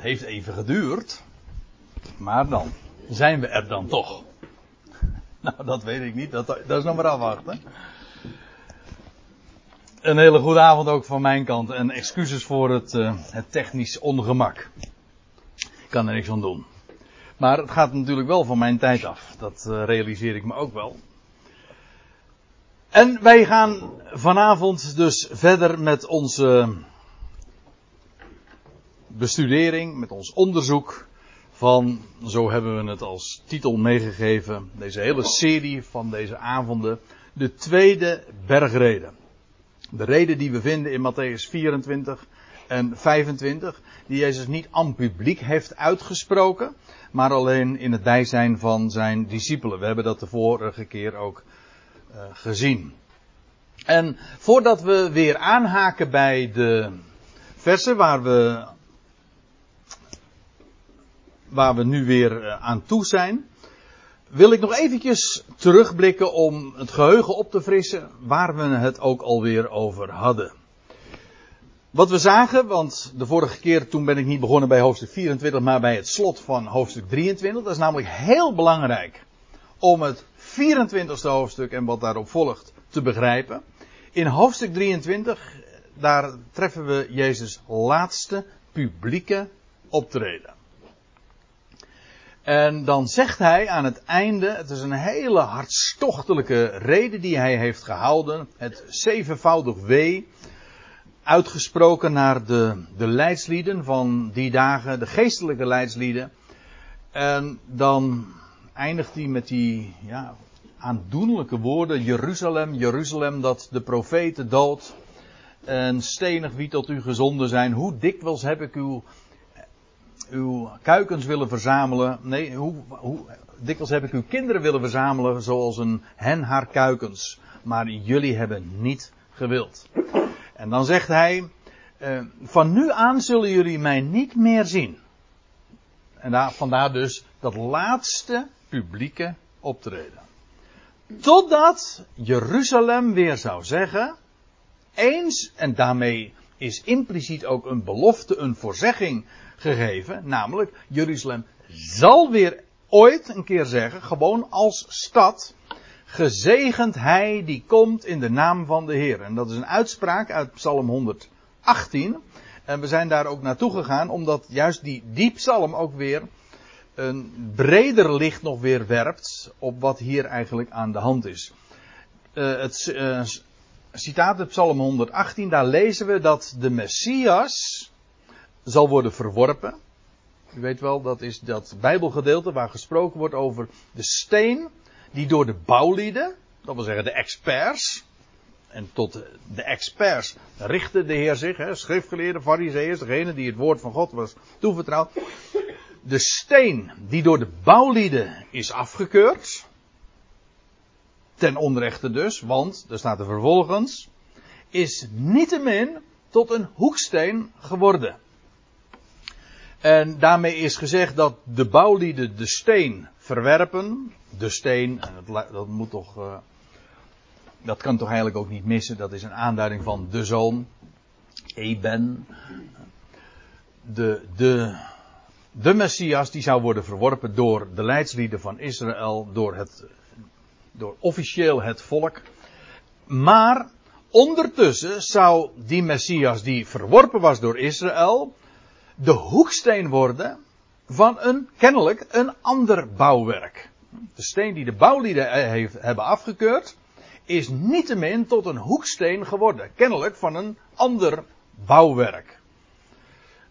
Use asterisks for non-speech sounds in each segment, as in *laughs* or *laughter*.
Het heeft even geduurd. Maar dan zijn we er dan toch. *laughs* Nou, dat weet ik niet. Dat, dat is nog maar afwachten. Een hele goede avond ook van mijn kant. En excuses voor het, uh, het technisch ongemak. Ik kan er niks aan doen. Maar het gaat natuurlijk wel van mijn tijd af. Dat uh, realiseer ik me ook wel. En wij gaan vanavond dus verder met onze bestudering, met ons onderzoek van, zo hebben we het als titel meegegeven, deze hele serie van deze avonden, de tweede bergreden. De reden die we vinden in Matthäus 24 en 25, die Jezus niet aan publiek heeft uitgesproken, maar alleen in het bijzijn van zijn discipelen. We hebben dat de vorige keer ook uh, gezien. En voordat we weer aanhaken bij de versen waar we, waar we nu weer uh, aan toe zijn, wil ik nog eventjes terugblikken om het geheugen op te frissen waar we het ook alweer over hadden. Wat we zagen, want de vorige keer toen ben ik niet begonnen bij hoofdstuk 24, maar bij het slot van hoofdstuk 23. Dat is namelijk heel belangrijk om het 24ste hoofdstuk en wat daarop volgt te begrijpen. In hoofdstuk 23, daar treffen we Jezus' laatste publieke optreden. En dan zegt hij aan het einde, het is een hele hartstochtelijke reden die hij heeft gehouden, het zevenvoudig wee, uitgesproken naar de, de leidslieden van die dagen, de geestelijke leidslieden. En dan eindigt hij met die ja, aandoenlijke woorden, Jeruzalem, Jeruzalem, dat de profeten dood en stenig wie tot u gezonden zijn. Hoe dikwijls heb ik uw, uw kuikens willen verzamelen. Nee, hoe, hoe dikwijls heb ik uw kinderen willen verzamelen zoals een hen haar kuikens. Maar jullie hebben niet gewild. En dan zegt hij, uh, van nu aan zullen jullie mij niet meer zien. En daar, vandaar dus dat laatste publieke optreden. Totdat Jeruzalem weer zou zeggen, eens, en daarmee is impliciet ook een belofte, een voorzegging gegeven, namelijk Jeruzalem zal weer ooit een keer zeggen, gewoon als stad, gezegend hij die komt in de naam van de Heer. En dat is een uitspraak uit Psalm 118. En we zijn daar ook naartoe gegaan, omdat juist die, die psalm ook weer een breder licht nog weer werpt op wat hier eigenlijk aan de hand is. Uh, het uh, citaat uit Psalm 118, daar lezen we dat de Messias zal worden verworpen. U weet wel, dat is dat Bijbelgedeelte waar gesproken wordt over de steen die door de bouwlieden, dat wil zeggen de experts, en tot de experts richtte de Heer zich, hè, schriftgeleerden, fariseeërs, degene die het woord van God was toevertrouwd. De steen die door de bouwlieden is afgekeurd, ten onrechte dus, want, er staat er vervolgens, is niettemin tot een hoeksteen geworden. En daarmee is gezegd dat de bouwlieden de steen verwerpen. De steen, en dat, dat moet toch. Uh, dat kan toch eigenlijk ook niet missen. Dat is een aanduiding van de zoon. Eben. De, de, de Messias die zou worden verworpen door de leidslieden van Israël. Door, het, door officieel het volk. Maar ondertussen zou die Messias die verworpen was door Israël. De hoeksteen worden van een, kennelijk, een ander bouwwerk. De steen die de bouwlieden heeft, hebben afgekeurd, is niettemin tot een hoeksteen geworden. Kennelijk van een ander bouwwerk.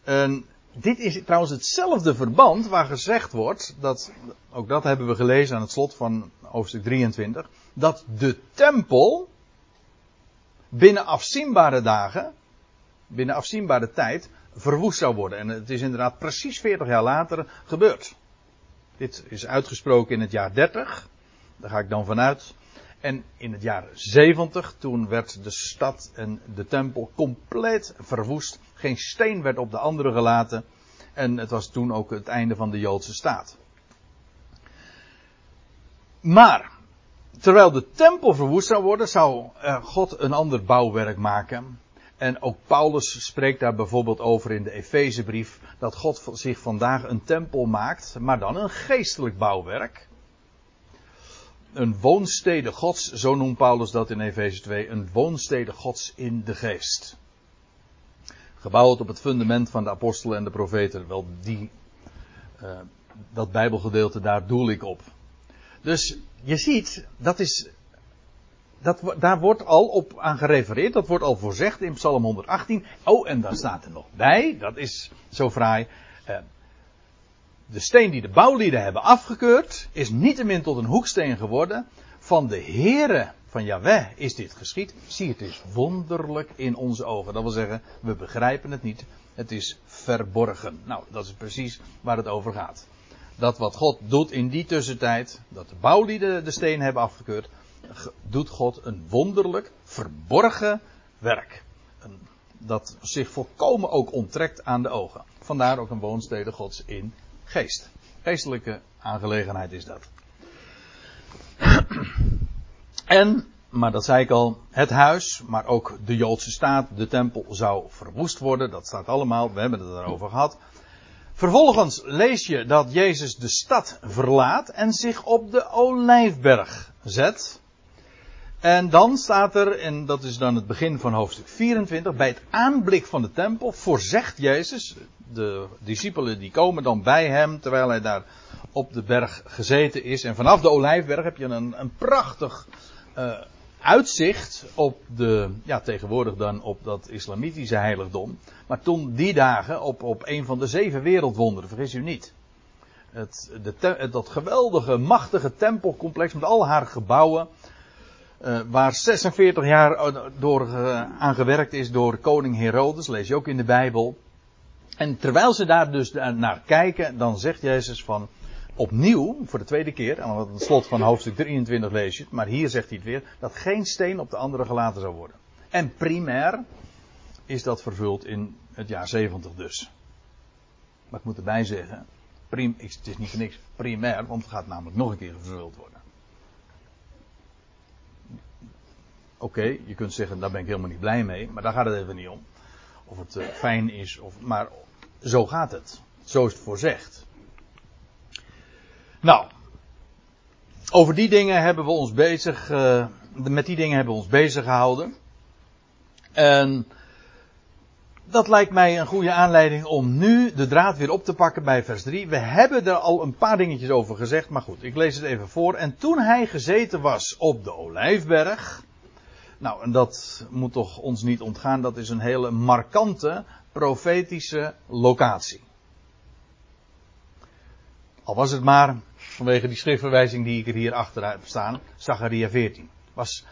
En dit is trouwens hetzelfde verband waar gezegd wordt, dat, ook dat hebben we gelezen aan het slot van hoofdstuk 23, dat de tempel binnen afzienbare dagen, binnen afzienbare tijd, verwoest zou worden. En het is inderdaad precies 40 jaar later gebeurd. Dit is uitgesproken in het jaar 30. Daar ga ik dan vanuit. En in het jaar 70, toen werd de stad en de tempel compleet verwoest. Geen steen werd op de andere gelaten. En het was toen ook het einde van de Joodse staat. Maar, terwijl de tempel verwoest zou worden, zou God een ander bouwwerk maken. En ook Paulus spreekt daar bijvoorbeeld over in de Efezebrief dat God zich vandaag een tempel maakt, maar dan een geestelijk bouwwerk. Een woonstede Gods, zo noemt Paulus dat in Efeze 2, een woonstede Gods in de geest. Gebouwd op het fundament van de apostelen en de profeten. Wel, die, uh, dat Bijbelgedeelte, daar doel ik op. Dus je ziet, dat is dat, daar wordt al op aan gerefereerd. Dat wordt al voorzegd in Psalm 118. Oh, en daar staat er nog bij. Dat is zo fraai. Eh, de steen die de bouwlieden hebben afgekeurd. Is niettemin tot een hoeksteen geworden. Van de Heere van Yahweh is dit geschied. Zie, het is wonderlijk in onze ogen. Dat wil zeggen, we begrijpen het niet. Het is verborgen. Nou, dat is precies waar het over gaat. Dat wat God doet in die tussentijd. Dat de bouwlieden de steen hebben afgekeurd doet God een wonderlijk verborgen werk. Dat zich volkomen ook onttrekt aan de ogen. Vandaar ook een woonstede Gods in geest. Geestelijke aangelegenheid is dat. En, maar dat zei ik al, het huis, maar ook de Joodse staat, de tempel zou verwoest worden. Dat staat allemaal, we hebben het erover gehad. Vervolgens lees je dat Jezus de stad verlaat en zich op de olijfberg zet. En dan staat er, en dat is dan het begin van hoofdstuk 24, bij het aanblik van de tempel voorzegt Jezus, de discipelen die komen dan bij hem terwijl hij daar op de berg gezeten is. En vanaf de Olijfberg heb je een, een prachtig uh, uitzicht op de, ja tegenwoordig dan op dat islamitische heiligdom. Maar toen die dagen op, op een van de zeven wereldwonderen, vergis u niet. Het, de, dat geweldige, machtige tempelcomplex met al haar gebouwen. Uh, waar 46 jaar door uh, aan gewerkt is door koning Herodes, lees je ook in de Bijbel. En terwijl ze daar dus naar kijken, dan zegt Jezus van opnieuw, voor de tweede keer, en aan het slot van hoofdstuk 23 lees je het, maar hier zegt hij het weer, dat geen steen op de andere gelaten zou worden. En primair is dat vervuld in het jaar 70 dus. Maar ik moet erbij zeggen, prim, het is niet voor niks primair, want het gaat namelijk nog een keer vervuld worden. Oké, je kunt zeggen, daar ben ik helemaal niet blij mee, maar daar gaat het even niet om. Of het uh, fijn is, of, maar zo gaat het. Zo is het voorzegd. Nou, over die dingen hebben we ons bezig, uh, met die dingen hebben we ons bezig gehouden. En dat lijkt mij een goede aanleiding om nu de draad weer op te pakken bij vers 3. We hebben er al een paar dingetjes over gezegd, maar goed, ik lees het even voor. En toen hij gezeten was op de Olijfberg, nou, en dat moet toch ons niet ontgaan. Dat is een hele markante profetische locatie. Al was het maar vanwege die schriftverwijzing die ik er hier achter heb staan, Zacharia 14. Was,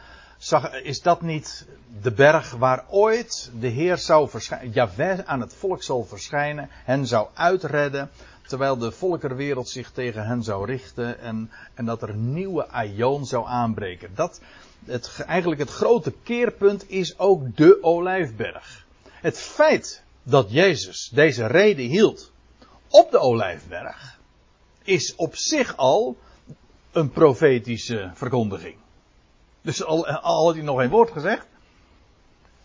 is dat niet de berg waar ooit de Heer zou verschijnen, Jaweh aan het volk zal verschijnen, hen zou uitredden, terwijl de volkerwereld zich tegen hen zou richten en, en dat er nieuwe aion zou aanbreken. Dat, het, eigenlijk het grote keerpunt is ook de olijfberg. Het feit dat Jezus deze reden hield op de olijfberg is op zich al een profetische verkondiging. Dus al, al had hij nog geen woord gezegd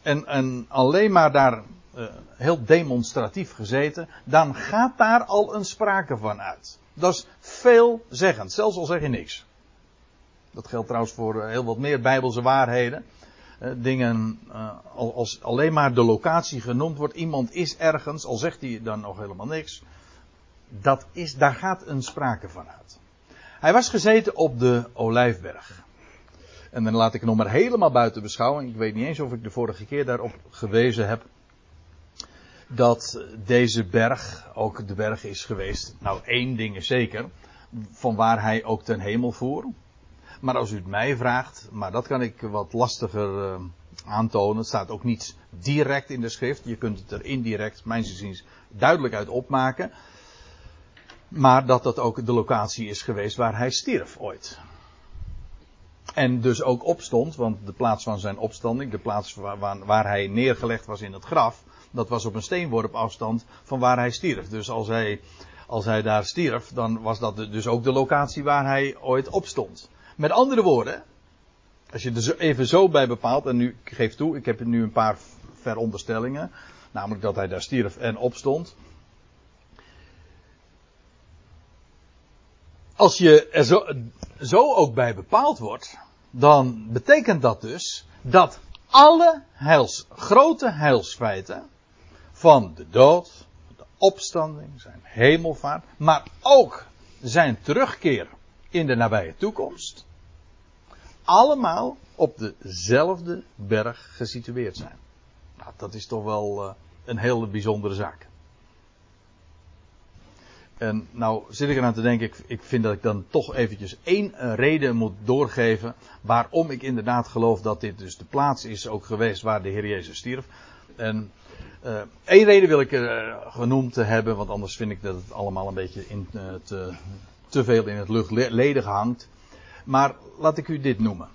en, en alleen maar daar uh, heel demonstratief gezeten, dan gaat daar al een sprake van uit. Dat is veelzeggend, zelfs al zeg je niks. Dat geldt trouwens voor eh, heel wat meer bijbelse waarheden. Uh, dingen, uh, als alleen maar de locatie genoemd wordt, iemand is ergens, al zegt hij dan nog helemaal niks. Dat is, daar gaat een sprake van uit. Hij was gezeten op de Olijfberg. En dan laat ik nog maar helemaal buiten beschouwing. Ik weet niet eens of ik de vorige keer daarop gewezen heb. Dat deze berg ook de berg is geweest. Nou, één ding is zeker. Van waar hij ook ten hemel voer. Maar als u het mij vraagt, maar dat kan ik wat lastiger uh, aantonen. Het staat ook niet direct in de schrift. Je kunt het er indirect, mijn inziens, duidelijk uit opmaken. Maar dat dat ook de locatie is geweest waar hij stierf ooit. En dus ook opstond, want de plaats van zijn opstanding, de plaats waar, waar, hij neergelegd was in het graf, dat was op een steenworp afstand van waar hij stierf. Dus als hij, als hij daar stierf, dan was dat dus ook de locatie waar hij ooit opstond. Met andere woorden, als je er even zo bij bepaalt, en nu, ik geef toe, ik heb nu een paar veronderstellingen. Namelijk dat hij daar stierf en opstond. Als je er zo, zo ook bij bepaald wordt, dan betekent dat dus dat alle heils, grote heilsfeiten van de dood, de opstanding, zijn hemelvaart, maar ook zijn terugkeer in de nabije toekomst, allemaal op dezelfde berg gesitueerd zijn. Nou, dat is toch wel uh, een hele bijzondere zaak. En nou zit ik eraan te denken, ik, vind dat ik dan toch eventjes één uh, reden moet doorgeven waarom ik inderdaad geloof dat dit dus de plaats is ook geweest waar de Heer Jezus stierf. En uh, één reden wil ik er genoemd hebben, want anders vind ik dat het allemaal een beetje in, te, te veel in het luchtledig hangt. Maar laat ik u dit noemen.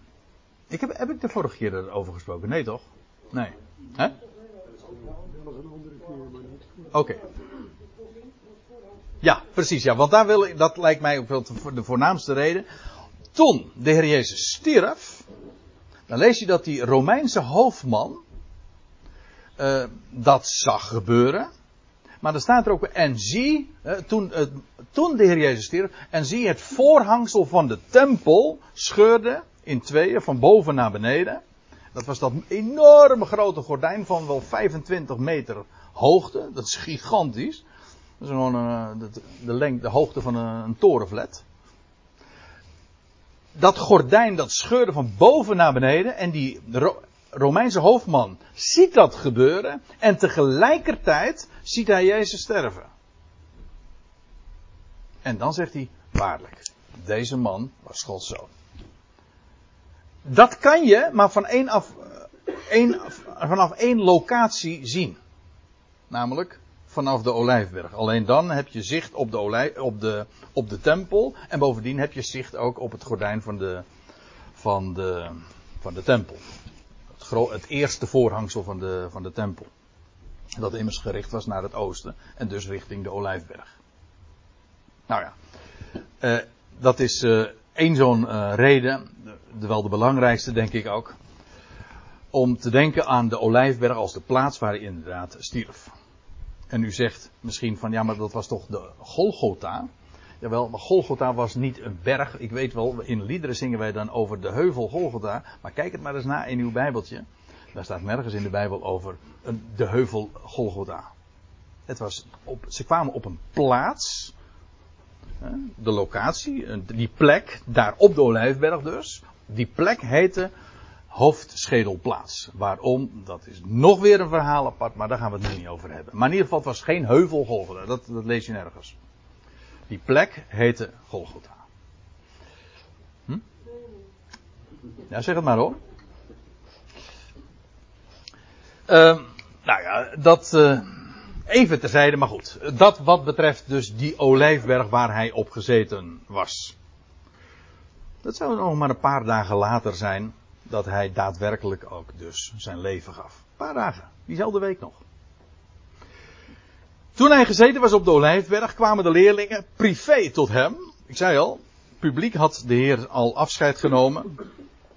Ik heb, heb ik de vorige keer erover gesproken? Nee toch? Nee. Hè? Oké. Ja, precies. Ja, want daar wil ik, dat lijkt mij ook wel de voornaamste reden. Toen de Heer Jezus stierf, dan lees je dat die Romeinse hoofdman uh, dat zag gebeuren. Maar dan staat er ook, en zie, toen, toen de Heer Jezus stierf, en zie het voorhangsel van de tempel scheurde in tweeën, van boven naar beneden. Dat was dat enorme grote gordijn van wel 25 meter hoogte. Dat is gigantisch. Dat is gewoon uh, de, de, lengte, de hoogte van een, een torenflat. Dat gordijn dat scheurde van boven naar beneden. En die Romeinse hoofdman ziet dat gebeuren en tegelijkertijd ziet hij Jezus sterven. En dan zegt hij, waarlijk, deze man was Gods zoon. Dat kan je maar van één af, één, vanaf één locatie zien. Namelijk vanaf de Olijfberg. Alleen dan heb je zicht op de, op de, op de tempel. En bovendien heb je zicht ook op het gordijn van de, van de, van de tempel het eerste voorhangsel van de, van de tempel. Dat immers gericht was naar het oosten en dus richting de Olijfberg. Nou ja, uh, dat is uh, één zo'n uh, reden, de, wel de belangrijkste denk ik ook, om te denken aan de Olijfberg als de plaats waar hij inderdaad stierf. En u zegt misschien van ja, maar dat was toch de Golgotha. Jawel, maar Golgotha was niet een berg. Ik weet wel, in liederen zingen wij dan over de heuvel Golgotha. Maar kijk het maar eens na in uw Bijbeltje. Daar staat nergens in de Bijbel over de heuvel Golgotha. Het was op, ze kwamen op een plaats. De locatie, die plek, daar op de Olijfberg dus. Die plek heette Hoofdschedelplaats. Waarom? Dat is nog weer een verhaal apart, maar daar gaan we het nu niet over hebben. Maar in ieder geval, het was geen heuvel Golgotha. Dat, dat lees je nergens. Die plek heette Golgotha. Hm? Ja, zeg het maar hoor. Uh, nou ja, dat uh, even terzijde, maar goed. Dat wat betreft dus die olijfberg waar hij op gezeten was. Dat zou nog maar een paar dagen later zijn dat hij daadwerkelijk ook dus zijn leven gaf. Een paar dagen, diezelfde week nog. Toen hij gezeten was op de Olijfberg, kwamen de leerlingen privé tot hem. Ik zei al, publiek had de Heer al afscheid genomen.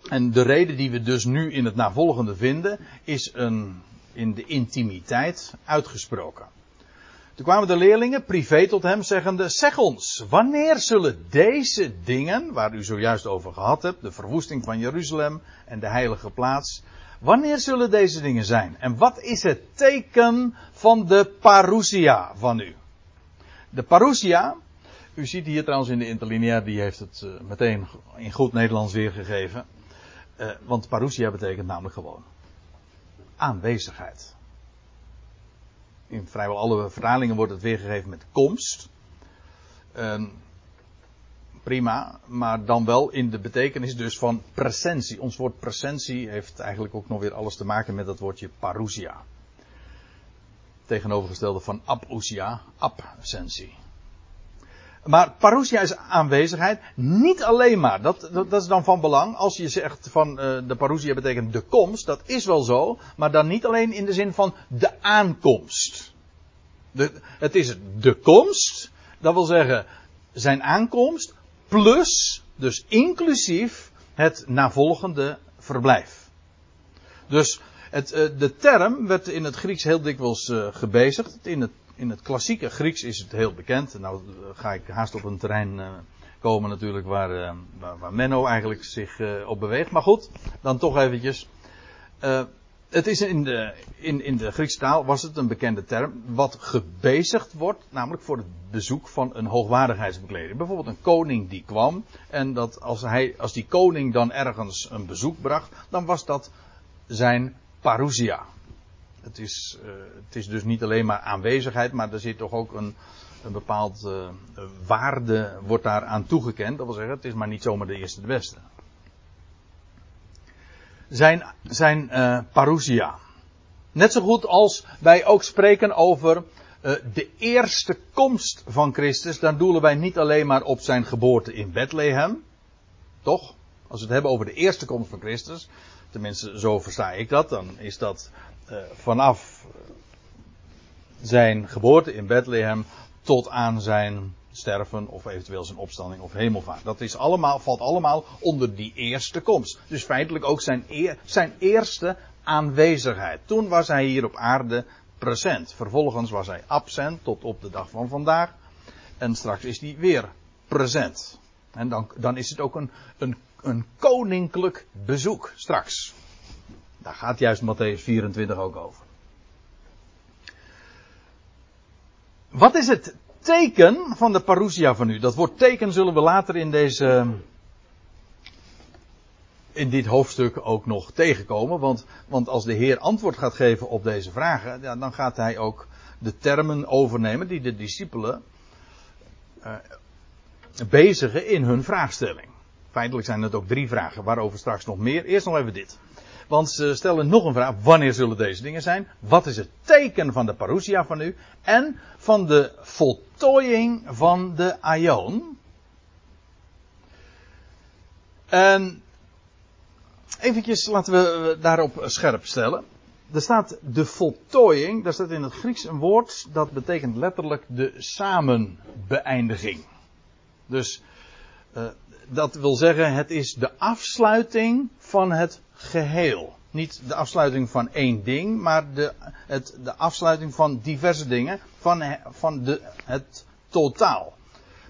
En de reden die we dus nu in het navolgende vinden, is een, in de intimiteit uitgesproken. Toen kwamen de leerlingen privé tot hem zeggende, zeg ons, wanneer zullen deze dingen, waar u zojuist over gehad hebt, de verwoesting van Jeruzalem en de heilige plaats, Wanneer zullen deze dingen zijn? En wat is het teken van de parousia van u? De parousia, u ziet hier trouwens in de interlineair, die heeft het uh, meteen in goed Nederlands weergegeven. Uh, want parousia betekent namelijk gewoon aanwezigheid. In vrijwel alle vertalingen wordt het weergegeven met komst. Uh, prima, maar dan wel in de betekenis dus van presentie. Ons woord presentie heeft eigenlijk ook nog weer alles te maken met dat woordje parousia. Tegenovergestelde van abousia, absentie. Maar parousia is aanwezigheid, niet alleen maar. Dat, dat, is dan van belang. Als je zegt van uh, de parousia betekent de komst, dat is wel zo. Maar dan niet alleen in de zin van de aankomst. De, het is de komst, dat wil zeggen zijn aankomst, plus, dus inclusief, het navolgende verblijf. Dus Het, uh, de term werd in het Grieks heel dikwijls uh, gebezigd. In het, in het klassieke Grieks is het heel bekend. Nou ga ik haast op een terrein komen natuurlijk waar, waar, waar, Menno eigenlijk zich op beweegt. Maar goed, dan toch eventjes het is in de, in, in de Griekse taal was het een bekende term. Wat gebezigd wordt, namelijk voor het bezoek van een hoogwaardigheidsbekleding. Bijvoorbeeld een koning die kwam. En dat als, hij, als die koning dan ergens een bezoek bracht, dan was dat zijn parousia. Het is, uh, het is dus niet alleen maar aanwezigheid, maar er zit toch ook een, een bepaald uh, waarde wordt daar aan toegekend. Dat wil zeggen, het is maar niet zomaar de eerste de beste zijn, zijn uh, parousia. Net zo goed als wij ook spreken over uh, de eerste komst van Christus, dan doelen wij niet alleen maar op zijn geboorte in Bethlehem. Toch? Als we het hebben over de eerste komst van Christus, tenminste zo versta ik dat, dan is dat uh, vanaf zijn geboorte in Bethlehem tot aan zijn sterven of eventueel zijn opstanding of hemelvaart. Dat is allemaal, valt allemaal onder die eerste komst. Dus feitelijk ook zijn, zijn eerste aanwezigheid. Toen was hij hier op aarde present. Vervolgens was hij absent tot op de dag van vandaag. En straks is hij weer present. En dan, dan is het ook een, een, een koninklijk bezoek straks. Daar gaat juist Matthäus 24 ook over. Wat is het teken van de parousia van u. Dat woord teken zullen we later in deze. in dit hoofdstuk ook nog tegenkomen. Want, want als de Heer antwoord gaat geven op deze vragen. Ja, dan gaat hij ook de termen overnemen die de discipelen. Uh, bezigen in hun vraagstelling. Feitelijk zijn het ook drie vragen, waarover straks nog meer. Eerst nog even dit. Want ze stellen nog een vraag. Wanneer zullen deze dingen zijn? Wat is het teken van de parousia van u? En van de voltooiing van de aion? En eventjes laten we daarop scherp stellen. Er staat de voltooiing, daar staat in het Grieks een woord dat betekent letterlijk de samenbeëindiging. Dus uh, dat wil zeggen, het is de afsluiting van het geheel. Niet de afsluiting van één ding, maar de, het, de afsluiting van diverse dingen, van, van de, het totaal.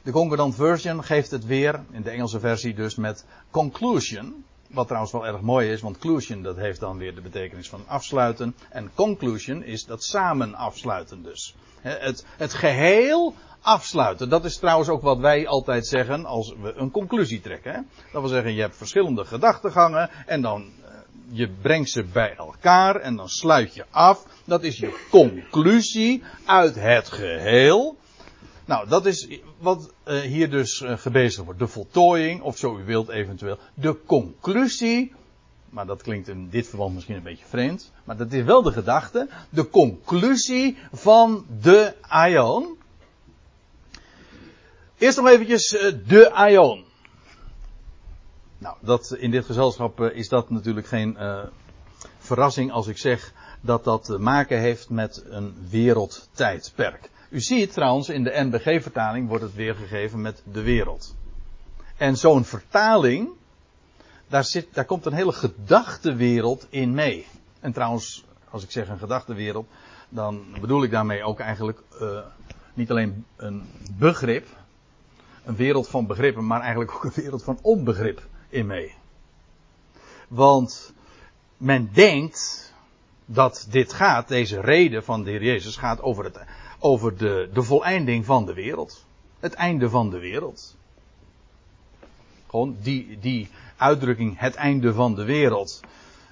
De Concordant Version geeft het weer, in de Engelse versie dus, met conclusion. Wat trouwens wel erg mooi is, want conclusion dat heeft dan weer de betekenis van afsluiten. En conclusion is dat samen afsluiten dus. Het, het geheel afsluiten. Dat is trouwens ook wat wij altijd zeggen als we een conclusie trekken. Dat wil zeggen, je hebt verschillende gedachtegangen en dan uh, je brengt ze bij elkaar en dan sluit je af. Dat is je conclusie uit het geheel. Nou, dat is wat uh, hier dus uh, gebezigd wordt. De voltooiing, of zo u wilt eventueel. De conclusie. Maar dat klinkt in dit verband misschien een beetje vreemd. Maar dat is wel de gedachte. De conclusie van de Aion. Eerst nog eventjes uh, de Aion. Nou, dat, in dit gezelschap is dat natuurlijk geen verrassing als ik zeg dat dat te maken heeft met een wereldtijdperk. U ziet trouwens in de NBG-vertaling wordt het weergegeven met de wereld. En zo'n vertaling, daar, zit, daar komt een hele gedachtewereld in mee. En trouwens, als ik zeg een gedachtewereld, dan bedoel ik daarmee ook eigenlijk uh, niet alleen een begrip, een wereld van begrippen, maar eigenlijk ook een wereld van onbegrip in mee. Want men denkt dat dit gaat, deze reden van de Heer Jezus gaat over, het, over de, de voleinding van de wereld. Het einde van de wereld. Gewoon die, die uitdrukking, het einde van de wereld.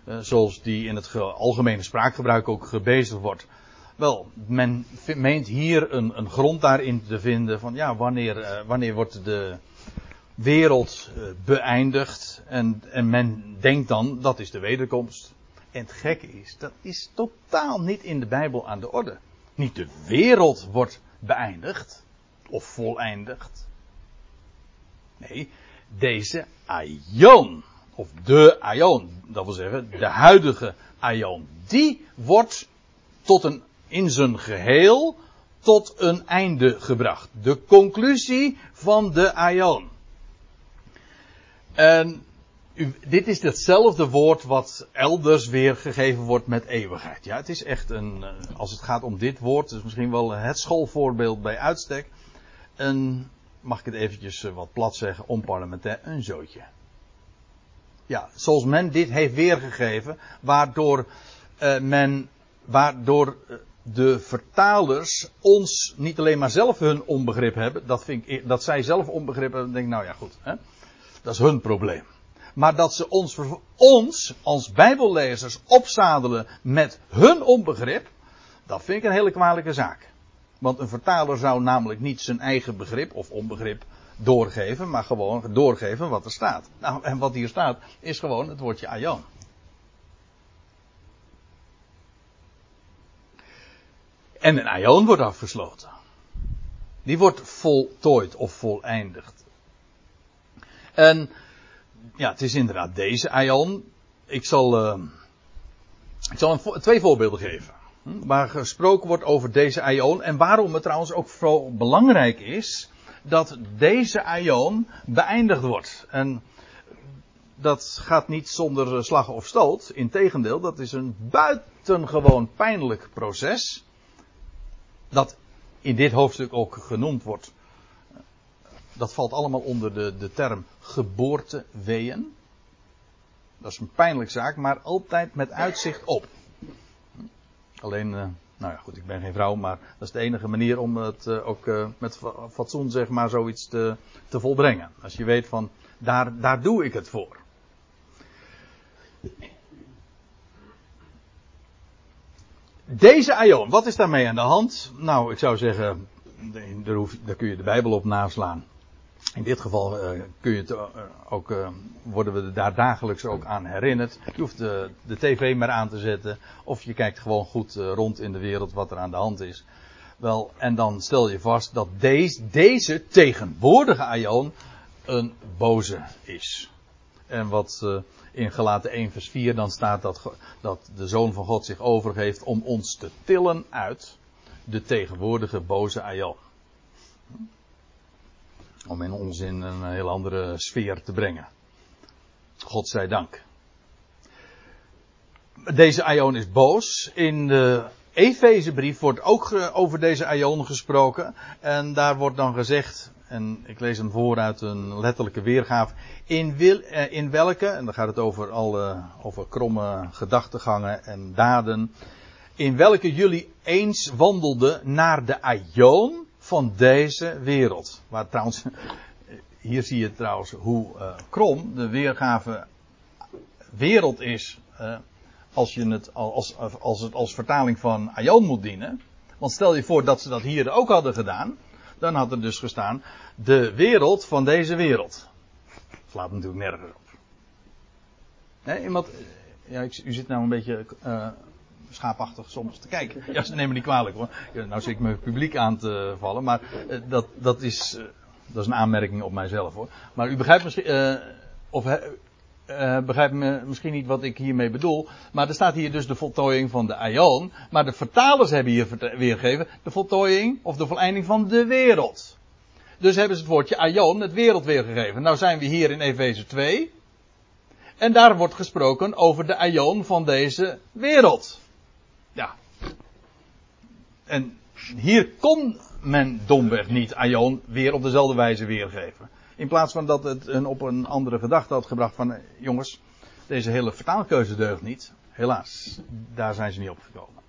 Eh, zoals die in het algemene spraakgebruik ook gebezigd wordt. Wel, men meent hier een, een grond daarin te vinden van ja, wanneer, uh, wanneer wordt de wereld uh, beëindigd en, en men denkt dan dat is de wederkomst. En het gekke is, dat is totaal niet in de Bijbel aan de orde. Niet de wereld wordt beëindigd of voleindigd. Nee, deze aion, of de aion, dat wil zeggen de huidige aion, die wordt tot een in zijn geheel tot een einde gebracht. De conclusie van de Aion. En dit is hetzelfde woord wat elders weer gegeven wordt met eeuwigheid. Ja, het is echt een, eh, als het gaat om dit woord, is misschien wel het schoolvoorbeeld bij uitstek. Een, mag ik het eventjes eh, wat plat zeggen, onparlementair, een zootje. Ja, zoals men dit heeft weergegeven, waardoor uh, men, waardoor de vertalers ons niet alleen maar zelf hun onbegrip hebben, dat, vind ik, dat zij zelf onbegrip hebben, dan denk ik, nou ja goed, hè? dat is hun probleem. Maar dat ze ons, ons als bijbellezers opzadelen met hun onbegrip, dat vind ik een hele kwalijke zaak. Want een vertaler zou namelijk niet zijn eigen begrip of onbegrip doorgeven, maar gewoon doorgeven wat er staat. Nou, en wat hier staat is gewoon het woordje aion. En een aion wordt afgesloten. Die wordt voltooid of voleindigd. En ja, het is inderdaad deze aion. Ik zal, uh, ik zal twee voorbeelden geven. Hm, waar gesproken wordt over deze aion. En waarom het trouwens ook vooral belangrijk is dat deze aion beëindigd wordt. En dat gaat niet zonder slag of stoot. Integendeel, dat is een buitengewoon pijnlijk proces. Dat in dit hoofdstuk ook genoemd wordt dat valt allemaal onder de, de term geboorteweeën. Dat is een pijnlijke zaak, maar altijd met uitzicht op. Alleen, uh, nou ja, goed, ik ben geen vrouw, maar dat is de enige manier om het uh, ook uh, met fatsoen, zeg maar, zoiets te, te volbrengen. Als je weet van, daar, daar doe ik het voor. Deze aion, wat is daarmee aan de hand? Nou, ik zou zeggen, daar, hoef, daar kun je de Bijbel op naslaan. In dit geval uh, kun je het, uh, ook, uh, worden we daar dagelijks ook aan herinnerd. Je hoeft de, de tv maar aan te zetten. Of je kijkt gewoon goed rond in de wereld wat er aan de hand is. Wel, en dan stel je vast dat deze, deze tegenwoordige Aion een boze is. En wat in Galaten 1 vers 4 dan staat dat, dat de Zoon van God zich overgeeft om ons te tillen uit de tegenwoordige boze Aion om in ons in een heel andere sfeer te brengen. God zij dank. Deze Aion is boos. In de Efezebrief wordt ook over deze Aion gesproken. En daar wordt dan gezegd, en ik lees hem voor uit een letterlijke weergave. In, eh, in welke, en dan gaat het over alle, over kromme gedachtegangen en daden. In welke jullie eens wandelden naar de Aion van deze wereld. Waar trouwens, hier zie je trouwens hoe uh, krom de weergave wereld is. Uh, als je het als, als, het als vertaling van Aion moet dienen. Want stel je voor dat ze dat hier ook hadden gedaan. Dan had er dus gestaan de wereld van deze wereld. Slaat natuurlijk nergens op. Nee, iemand, ja, u zit nou een beetje uh, schaapachtig soms te kijken. Ja, ze nemen niet kwalijk hoor. Nou zit ik mijn publiek aan te vallen, maar uh, dat, dat, is, uh, dat is een aanmerking op mijzelf hoor. Maar u begrijpt misschien, uh, of begrijpt me misschien niet wat ik hiermee bedoel. Maar er staat hier dus de voltooiing van de Aion. Maar de vertalers hebben hier weergegeven de voltooiing of de voleinding van de wereld. Dus hebben ze het woordje Aion, het wereld weergegeven. Nou zijn we hier in Efeze 2. En daar wordt gesproken over de Aion van deze wereld. En hier kon men domweg niet Aion weer op dezelfde wijze weergeven. In plaats van dat het een op een andere gedachte had gebracht van eh, jongens, deze hele vertaalkeuze deugt niet. Helaas, daar zijn ze niet op gekomen.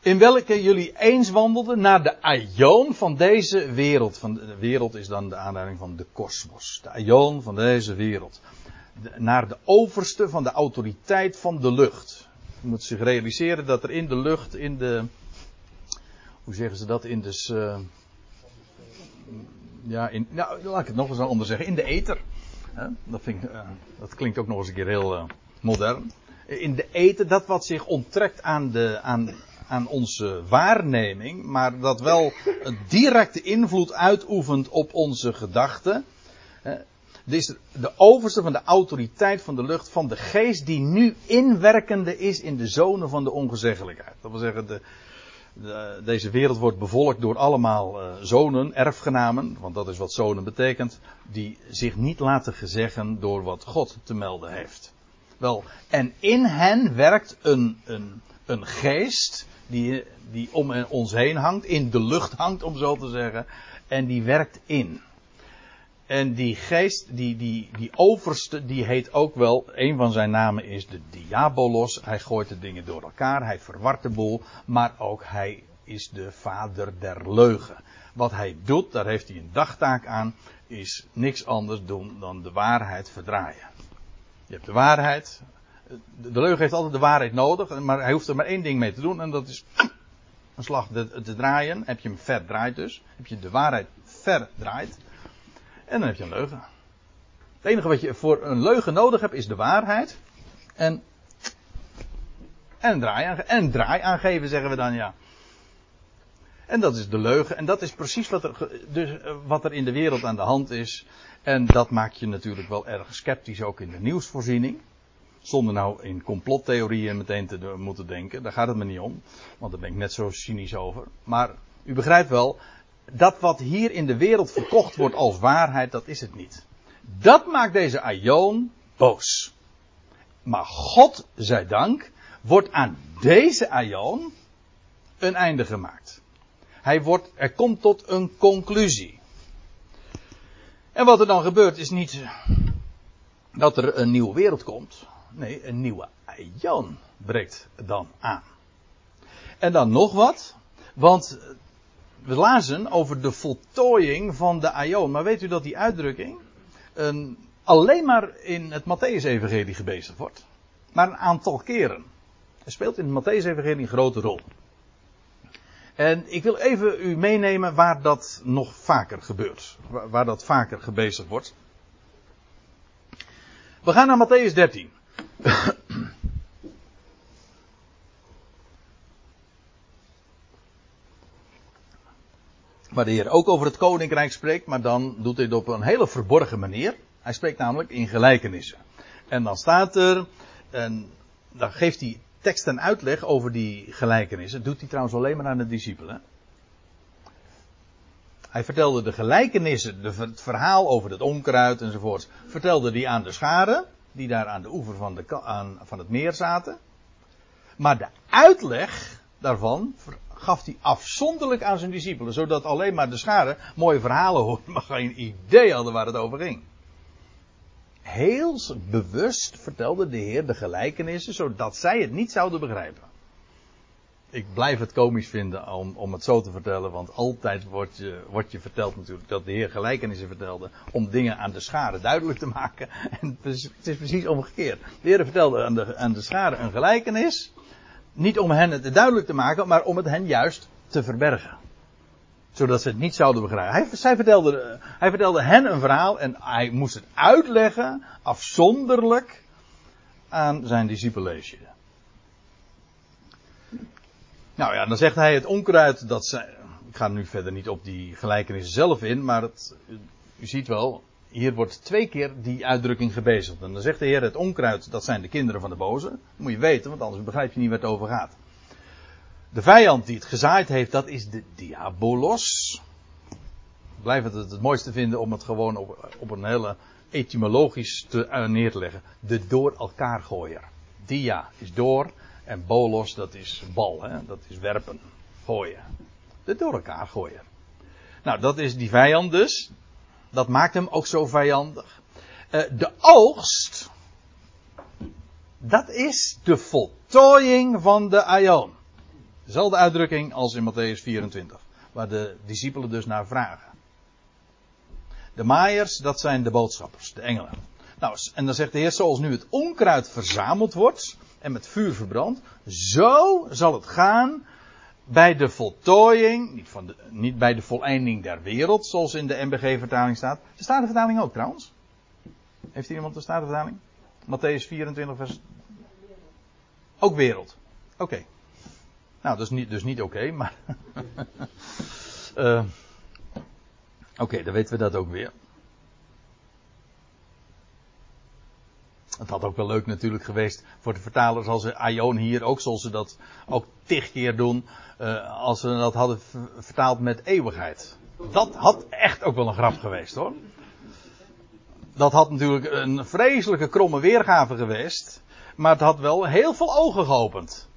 In welke jullie eens wandelden naar de aion van deze wereld. Van de wereld is dan de aanduiding van de kosmos. De aion van deze wereld. naar de overste van de autoriteit van de lucht moet zich realiseren dat er in de lucht, in de. Hoe zeggen ze dat? In de. Uh, ja, in, nou, laat ik het nog eens anders zeggen. In de ether. Dat, vind ik, uh, dat klinkt ook nog eens een keer heel uh, modern. In de ether, dat wat zich onttrekt aan, de, aan, aan onze waarneming, maar dat wel een directe invloed uitoefent op onze gedachten. Is de overste van de autoriteit van de lucht, van de geest die nu inwerkende is in de zonen van de ongezeggelijkheid. Dat wil zeggen, de, De, deze wereld wordt bevolkt door allemaal uh, zonen, erfgenamen, want dat is wat zonen betekent, die zich niet laten gezeggen door wat God te melden heeft. Wel, en in hen werkt een, een, een geest die, die om ons heen hangt, in de lucht hangt om zo te zeggen, en die werkt in. En die geest, die, die, die overste, die heet ook wel, een van zijn namen is de Diabolos. Hij gooit de dingen door elkaar, hij verwart de boel, maar ook hij is de vader der leugen. Wat hij doet, daar heeft hij een dagtaak aan, is niks anders doen dan de waarheid verdraaien. Je hebt de waarheid, de leugen heeft altijd de waarheid nodig, maar hij hoeft er maar één ding mee te doen en dat is een slag te, te draaien. Heb je hem verdraaid dus, heb je de waarheid verdraaid en dan heb je een leugen. Het enige wat je voor een leugen nodig hebt is de waarheid. En, en, draai, en draai aangeven, zeggen we dan ja. En dat is de leugen. En dat is precies wat er, dus, wat er in de wereld aan de hand is. En dat maakt je natuurlijk wel erg sceptisch ook in de nieuwsvoorziening. Zonder nou in complottheorieën meteen te moeten denken. Daar gaat het me niet om. Want daar ben ik net zo cynisch over. Maar u begrijpt wel, dat wat hier in de wereld verkocht wordt als waarheid, dat is het niet. Dat maakt deze Aion boos. Maar God, zij dank, wordt aan deze Aion een einde gemaakt. Hij wordt, er komt tot een conclusie. En wat er dan gebeurt is niet dat er een nieuwe wereld komt. Nee, een nieuwe Aion breekt dan aan. En dan nog wat. Want we lazen over de voltooiing van de Aion. Maar weet u dat die uitdrukking een, alleen maar in het Matthäus-evangelie gebezigd wordt? Maar een aantal keren. Het speelt in het Matthäus-evangelie een grote rol. En ik wil even u meenemen waar dat nog vaker gebeurt. Waar, waar dat vaker gebezigd wordt. We gaan naar Matthäus 13. Waar de Heer ook over het koninkrijk spreekt, maar dan doet hij het op een hele verborgen manier. Hij spreekt namelijk in gelijkenissen. En dan staat er, en dan geeft hij tekst en uitleg over die gelijkenissen. Dat doet hij trouwens alleen maar aan de discipelen. Hij vertelde de gelijkenissen, het verhaal over het onkruid enzovoort, vertelde hij aan de scharen, die daar aan de oever van, de, aan, van het meer zaten. Maar de uitleg daarvan gaf hij afzonderlijk aan zijn discipelen, zodat alleen maar de scharen mooie verhalen hoorden, *laughs* maar geen idee hadden waar het over ging. Heel bewust vertelde de Heer de gelijkenissen, zodat zij het niet zouden begrijpen. Ik blijf het komisch vinden om, om het zo te vertellen, want altijd wordt je, wordt je verteld natuurlijk dat de Heer gelijkenissen vertelde om dingen aan de scharen duidelijk te maken. *laughs* En het is, het is precies omgekeerd. De Heer vertelde aan de, aan de scharen een gelijkenis niet om hen het duidelijk te maken, maar om het hen juist te verbergen. Zodat ze het niet zouden begrijpen. Hij, vertelde, hij vertelde hen een verhaal en hij moest het uitleggen, afzonderlijk, aan zijn discipelleesje. Nou ja, dan zegt hij het onkruid dat zij. Ik ga nu verder niet op die gelijkenis zelf in, maar het, u ziet wel, hier wordt twee keer die uitdrukking gebezigd. En dan zegt de Heer: het onkruid, dat zijn de kinderen van de boze. Moet je weten, want anders begrijp je niet waar het over gaat. De vijand die het gezaaid heeft, dat is de diabolos. Ik blijf het het mooiste vinden om het gewoon op, op een hele etymologisch te, uh, neer te leggen. De door elkaar gooier. Dia is door en bolos dat is bal, hè? dat is werpen, gooien. De door elkaar gooier. Nou, dat is die vijand dus dat maakt hem ook zo vijandig. Uh, de oogst, dat is de voltooiing van de aion. Dezelfde uitdrukking als in Matthäus 24, waar de discipelen dus naar vragen. De maaiers, dat zijn de boodschappers, de engelen. Nou, en dan zegt de Heer, zoals nu het onkruid verzameld wordt en met vuur verbrandt, zo zal het gaan bij de voltooiing, niet, van niet bij de voleinding der wereld, zoals in de MBG-vertaling staat. De Statenvertaling ook trouwens. Heeft hier iemand de Statenvertaling? Matthäus 24, vers. Ook wereld. Oké. Nou, dat is niet, dus niet oké, maar. uh, *laughs* oké, dan weten we dat ook weer. Het had ook wel leuk natuurlijk geweest voor de vertalers als ze hier ook, zoals ze dat ook tig keer doen, uh, als ze dat hadden vertaald met eeuwigheid. Dat had echt ook wel een grap geweest hoor. Dat had natuurlijk een vreselijke kromme weergave geweest, maar het had wel heel veel ogen geopend.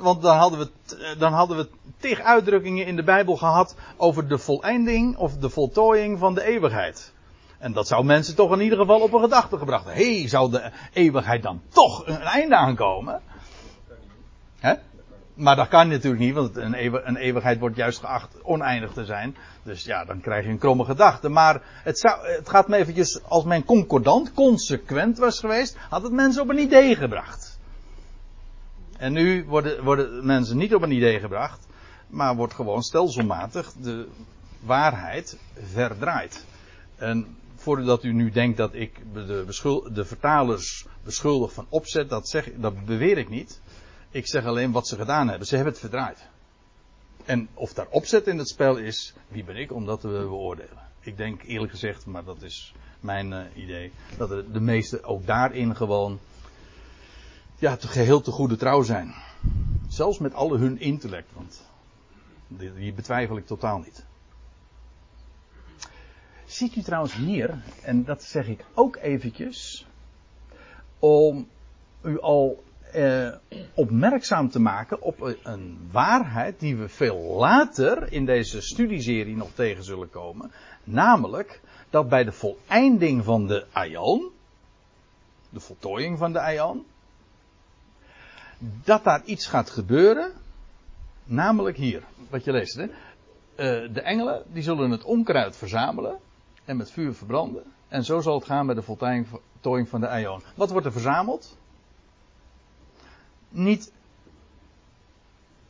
want dan hadden, we, dan hadden we tig uitdrukkingen in de Bijbel gehad over de voleinding of de voltooiing van de eeuwigheid. En dat zou mensen toch in ieder geval op een gedachte gebracht hebben. Hé, hey, zou de eeuwigheid dan toch een einde aankomen? Hè? Maar dat kan natuurlijk niet, want een, een, eeuwigheid wordt juist geacht oneindig te zijn. Dus ja, dan krijg je een kromme gedachte. Maar het, zou, het gaat me eventjes, als men concordant, consequent was geweest, had het mensen op een idee gebracht. En nu worden, worden mensen niet op een idee gebracht, maar wordt gewoon stelselmatig de waarheid verdraaid. En voordat u nu denkt dat ik de, de vertalers beschuldig van opzet, dat, zeg, dat beweer ik niet. Ik zeg alleen wat ze gedaan hebben. Ze hebben het verdraaid. En of daar opzet in het spel is, wie ben ik om dat te beoordelen? Ik denk eerlijk gezegd, maar dat is mijn uh, idee, dat de, meesten ook daarin gewoon ja, te geheel te goede trouw zijn. Zelfs met alle hun intellect, want die betwijfel ik totaal niet. Ziet u trouwens hier, en dat zeg ik ook eventjes, om u al eh, opmerkzaam te maken op een waarheid die we veel later in deze studieserie nog tegen zullen komen. Namelijk dat bij de voleinding van de aion, de voltooiing van de aion, dat daar iets gaat gebeuren. Namelijk hier, wat je leest. Hè? Uh, de engelen die zullen het onkruid verzamelen en met vuur verbranden. En zo zal het gaan met de voltooiing van de aion. Wat wordt er verzameld? niet,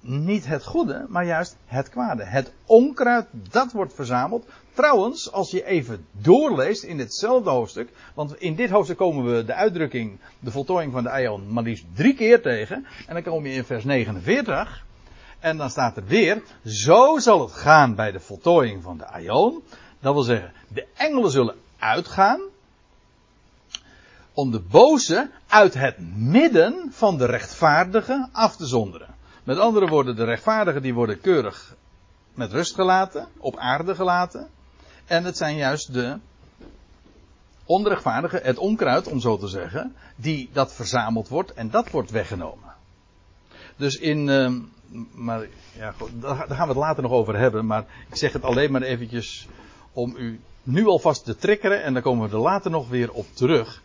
niet het goede, maar juist het kwade. Het onkruid, dat wordt verzameld. Trouwens, als je even doorleest in ditzelfde hoofdstuk, want in dit hoofdstuk komen we de uitdrukking, de voltooiing van de Aion, maar liefst drie keer tegen. En dan kom je in vers 49. En dan staat er weer, zo zal het gaan bij de voltooiing van de Aion. Dat wil zeggen, de engelen zullen uitgaan om de boze uit het midden van de rechtvaardigen af te zonderen. Met andere woorden, de rechtvaardigen die worden keurig met rust gelaten, op aarde gelaten. En het zijn juist de onrechtvaardigen, het onkruid om zo te zeggen, die dat verzameld wordt en dat wordt weggenomen. Dus in, uh, maar ja, daar gaan we het later nog over hebben, maar ik zeg het alleen maar eventjes om u nu alvast te triggeren en dan komen we er later nog weer op terug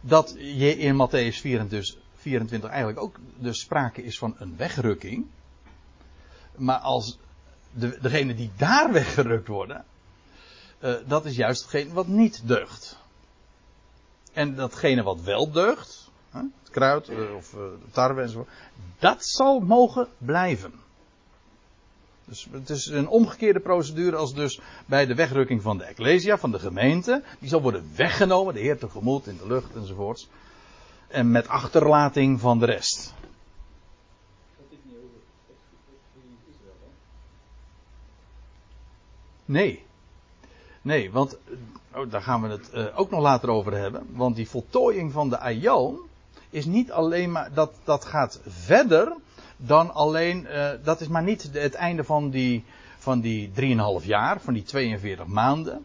dat je in Matthäus 24, 24 eigenlijk ook dus sprake is van een wegrukking. Maar als de, degene die daar *laughs* weggerukt worden, uh, dat is juist hetgeen wat niet deugt. En datgene wat wel deugt, het kruid uh, of uh, de tarwe enzovoort, dat zal mogen blijven. Dus het is een omgekeerde procedure als dus bij de wegrukking van de Ecclesia, van de gemeente. Die zal worden weggenomen, de Heer tegemoet in de lucht enzovoorts. En met achterlating van de rest. Nee. Nee, want oh, daar gaan we het uh, ook nog later over hebben. Want die voltooiing van de Aion is niet alleen maar, dat, dat gaat verder dan alleen, uh, dat is maar niet het einde van die, van die 3,5 jaar, van die 42 maanden.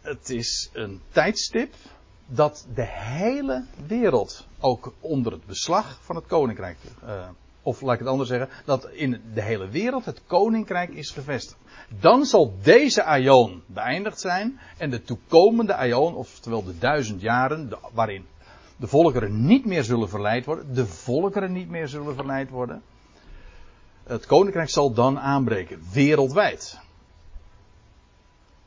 Het is een tijdstip dat de hele wereld ook onder het beslag van het koninkrijk, uh, of laat ik het anders zeggen, dat in de hele wereld het koninkrijk is gevestigd. Dan zal deze aion beëindigd zijn en de toekomende aion, oftewel de duizend jaren, waarin de volkeren niet meer zullen verleid worden. De volkeren niet meer zullen verleid worden. Het koninkrijk zal dan aanbreken, wereldwijd.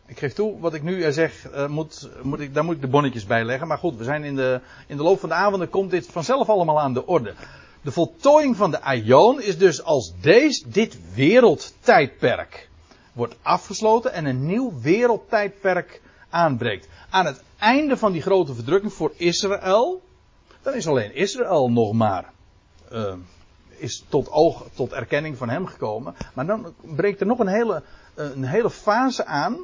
Ik geef toe, wat ik nu zeg, uh, moet, moet ik, daar moet ik de bonnetjes bij leggen. Maar goed, we zijn in de, in de loop van de avonden komt dit vanzelf allemaal aan de orde. De voltooiing van de Aion is dus als deze, dit wereldtijdperk wordt afgesloten en een nieuw wereldtijdperk aanbreekt. Aan het einde van die grote verdrukking voor Israël, dan is alleen Israël nog maar uh, is tot oog, tot erkenning van hem gekomen. Maar dan breekt er nog een hele, een hele fase aan,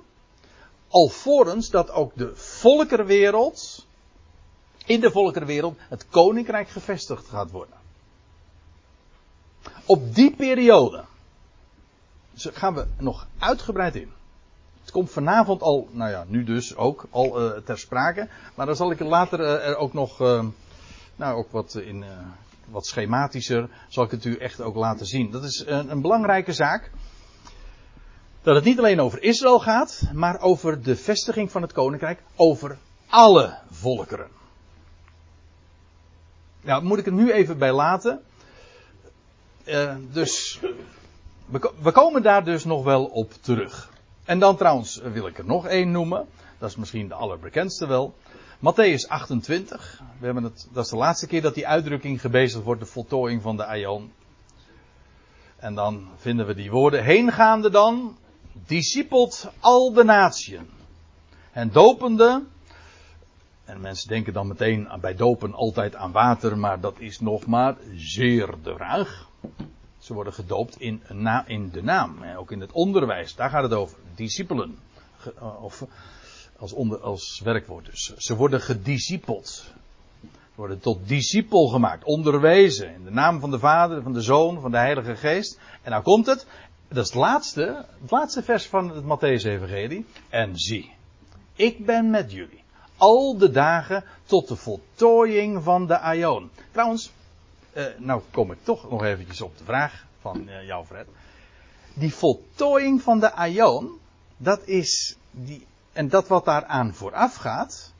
alvorens dat ook de volkerenwereld in de volkerenwereld het koninkrijk gevestigd gaat worden. Op die periode gaan we nog uitgebreid in. Komt vanavond al, nou ja, nu dus ook, al uh, ter sprake. Maar dan zal ik later uh, er ook nog, uh, nou ook wat in, wat schematischer, zal ik het u echt ook laten zien. Dat is een, een belangrijke zaak. Dat het niet alleen over Israël gaat, maar over de vestiging van het koninkrijk over alle volkeren. Nou, moet ik het nu even bij laten. Dus we, komen daar dus nog wel op terug. En dan trouwens wil ik er nog één noemen. Dat is misschien de allerbekendste wel. Matthäus 28. We hebben het, dat is de laatste keer dat die uitdrukking gebezigd wordt, de voltooiing van de Aion. En dan vinden we die woorden. Heengaande dan, discipelt al de natieën. En dopende. En mensen denken dan meteen bij dopen altijd aan water, maar dat is nog maar zeer de vraag. Ze worden gedoopt in, in de naam. Ook in het onderwijs, daar gaat het over. Discipelen. Of als, onder, als werkwoord dus. Ze worden gediscipeld. Worden tot discipel gemaakt, onderwezen. In de naam van de Vader, van de Zoon, van de Heilige Geest. En nou komt het. Dat is het laatste, het laatste vers van het Matthäus-evangelie. En zie, ik ben met jullie. Al de dagen tot de voltooiing van de Aion. Trouwens, uh, nou kom ik toch nog eventjes op de vraag van uh, jou, Fred. Die voltooiing van de Aion, dat is die, en dat wat daaraan vooraf gaat,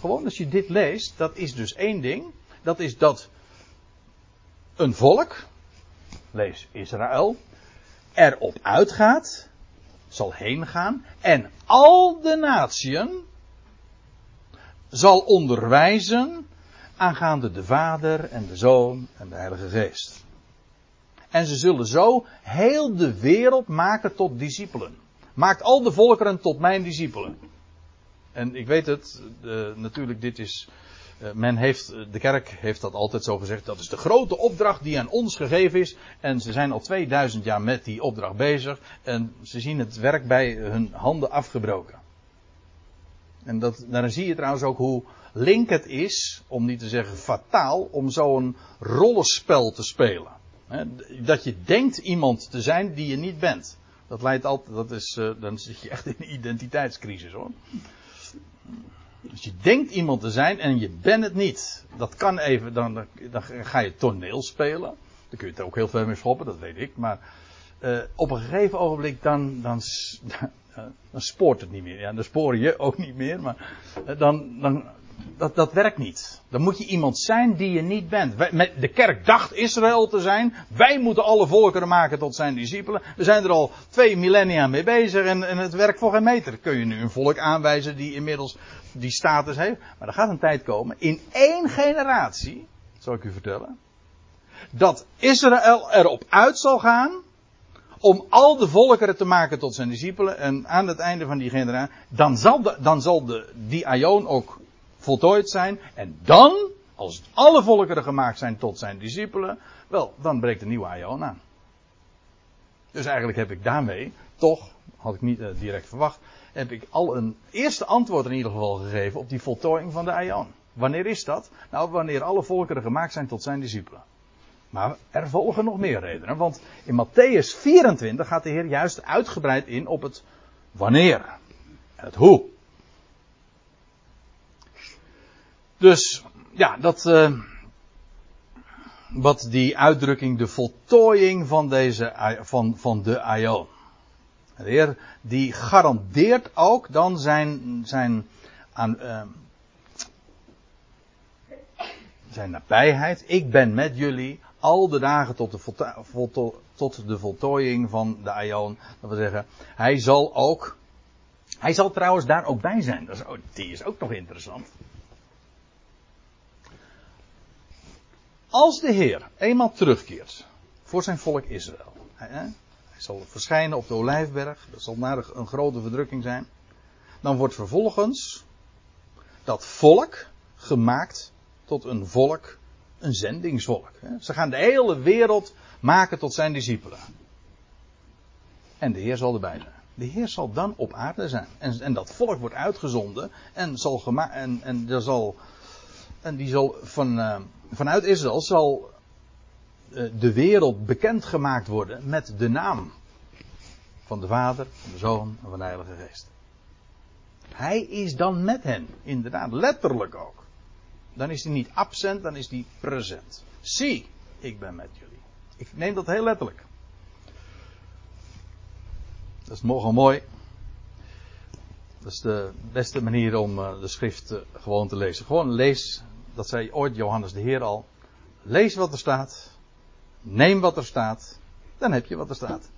gewoon als je dit leest, dat is dus één ding. Dat is dat een volk, lees Israël, erop uitgaat, zal heen gaan en al de natieën zal onderwijzen aangaande de Vader en de Zoon en de Heilige Geest. En ze zullen zo heel de wereld maken tot discipelen. Maakt al de volkeren tot mijn discipelen. En ik weet het, natuurlijk, dit is. Uh, men heeft, de kerk heeft dat altijd zo gezegd. Dat is de grote opdracht die aan ons gegeven is. En ze zijn al 2000 jaar met die opdracht bezig. En ze zien het werk bij hun handen afgebroken. En dat, daarin zie je trouwens ook hoe link het is, om niet te zeggen fataal, om zo'n rollenspel te spelen. dat je denkt iemand te zijn die je niet bent. Dat leidt altijd, dat is, uh, dan zit je echt in een identiteitscrisis hoor. Als je denkt iemand te zijn en je bent het niet. Dat kan even, dan, dan ga je toneel spelen. Dan kun je het ook heel veel mee schoppen, dat weet ik. Maar uh, op een gegeven ogenblik dan, dan, *laughs* dan spoort het niet meer. Ja, dan spoor je ook niet meer, maar uh, dan, dan, dat, dat werkt niet. Dan moet je iemand zijn die je niet bent. de kerk dacht Israël te zijn. Wij moeten alle volkeren maken tot zijn discipelen. We zijn er al twee millennia mee bezig en, en het werkt voor geen meter. Kun je nu een volk aanwijzen die inmiddels die status heeft. Maar er gaat een tijd komen, in één generatie, zal ik u vertellen, dat Israël erop uit zal gaan om al de volkeren te maken tot zijn discipelen. En aan het einde van die generatie, dan zal, de, dan zal de, die Aion ook voltooid zijn. En dan, als alle volkeren gemaakt zijn tot zijn discipelen, wel, dan breekt een nieuwe Aion aan. Dus eigenlijk heb ik daarmee, toch, had ik niet uh, direct verwacht, heb ik al een eerste antwoord in ieder geval gegeven op die voltooiing van de Aion. Wanneer is dat? Nou, wanneer alle volkeren gemaakt zijn tot zijn discipelen. Maar er volgen nog meer redenen, want in Matthäus 24 gaat de Heer juist uitgebreid in op het wanneer en het hoe. Dus ja, dat. Uh, wat die uitdrukking, de voltooiing van, deze, van, van de Aion. De Heer die garandeert ook dan zijn, zijn, aan, uh, zijn nabijheid. Ik ben met jullie al de dagen tot de, tot de voltooiing van de Aion. Dat wil zeggen, hij zal ook. Hij zal trouwens daar ook bij zijn. Dat is, die is ook nog interessant. Als de Heer eenmaal terugkeert voor zijn volk Israël. Hij, hij zal verschijnen op de Olijfberg. Dat zal naar een grote verdrukking zijn. Dan wordt vervolgens dat volk gemaakt tot een volk, een zendingsvolk. Ze gaan de hele wereld maken tot zijn discipelen. En de Heer zal erbij zijn. De Heer zal dan op aarde zijn. En, en dat volk wordt uitgezonden en, zal en, en zal en die zal van, uh, vanuit Israël zal uh, de wereld bekendgemaakt worden met de naam van de Vader, van de Zoon en van de Heilige Geest. Hij is dan met hen, inderdaad, letterlijk ook. Dan is hij niet absent, dan is hij present. Zie, ik ben met jullie. Ik neem dat heel letterlijk. Dat is nogal mooi. Dat is de beste manier om uh, de schrift uh, gewoon te lezen. Gewoon lees, dat zei ooit Johannes de Heer al. Lees wat er staat. Neem wat er staat. Dan heb je wat er staat.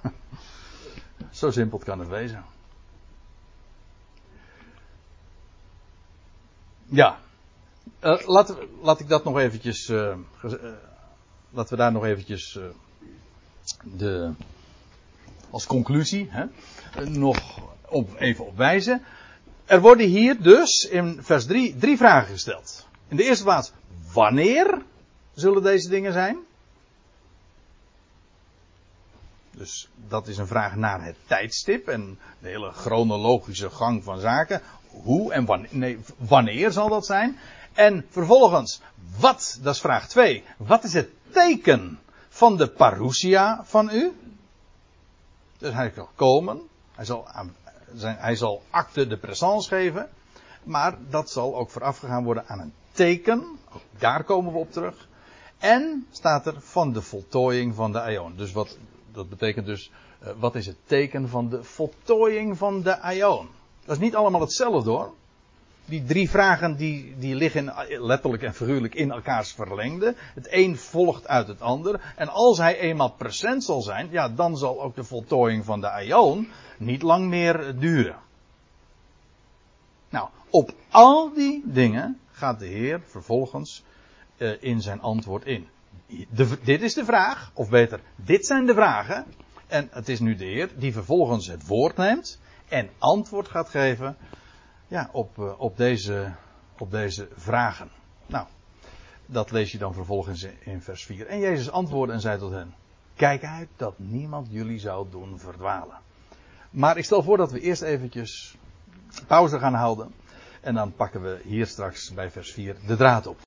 *laughs* Zo simpel kan het wezen. Ja. Uh, laat, laat ik dat nog eventjes. Uh, laten we daar nog eventjes. De, als conclusie. Hè, nog op, even op wijzen. Er worden hier dus in vers 3 drie vragen gesteld. In de eerste plaats, wanneer zullen deze dingen zijn? Dus dat is een vraag naar het tijdstip en de hele chronologische gang van zaken. Hoe en wanneer, nee, wanneer zal dat zijn? En vervolgens, wat, dat is vraag 2. Wat is het teken van de parousia van u? Dus hij zal komen, hij zal, hij zal acte de présence geven, maar dat zal ook voorafgegaan worden aan een teken. Daar komen we op terug. En staat er van de voltooiing van de Aion. Dus wat dat betekent dus, uh, wat is het teken van de voltooiing van de aion? Dat is niet allemaal hetzelfde hoor. Die drie vragen die, die liggen letterlijk en figuurlijk in elkaars verlengde. Het een volgt uit het ander. En als hij eenmaal present zal zijn, ja, dan zal ook de voltooiing van de aion niet lang meer duren. Nou, op al die dingen gaat de Heer vervolgens uh, in zijn antwoord in dit is de vraag, of beter, dit zijn de vragen. En het is nu de Heer die vervolgens het woord neemt en antwoord gaat geven ja, op, uh, op, deze, op deze vragen. Nou, dat lees je dan vervolgens in vers 4. En Jezus antwoordde en zei tot hen: Kijk uit dat niemand jullie zou doen verdwalen. Maar ik stel voor dat we eerst eventjes pauze gaan houden. En dan pakken we hier straks bij vers 4 de draad op.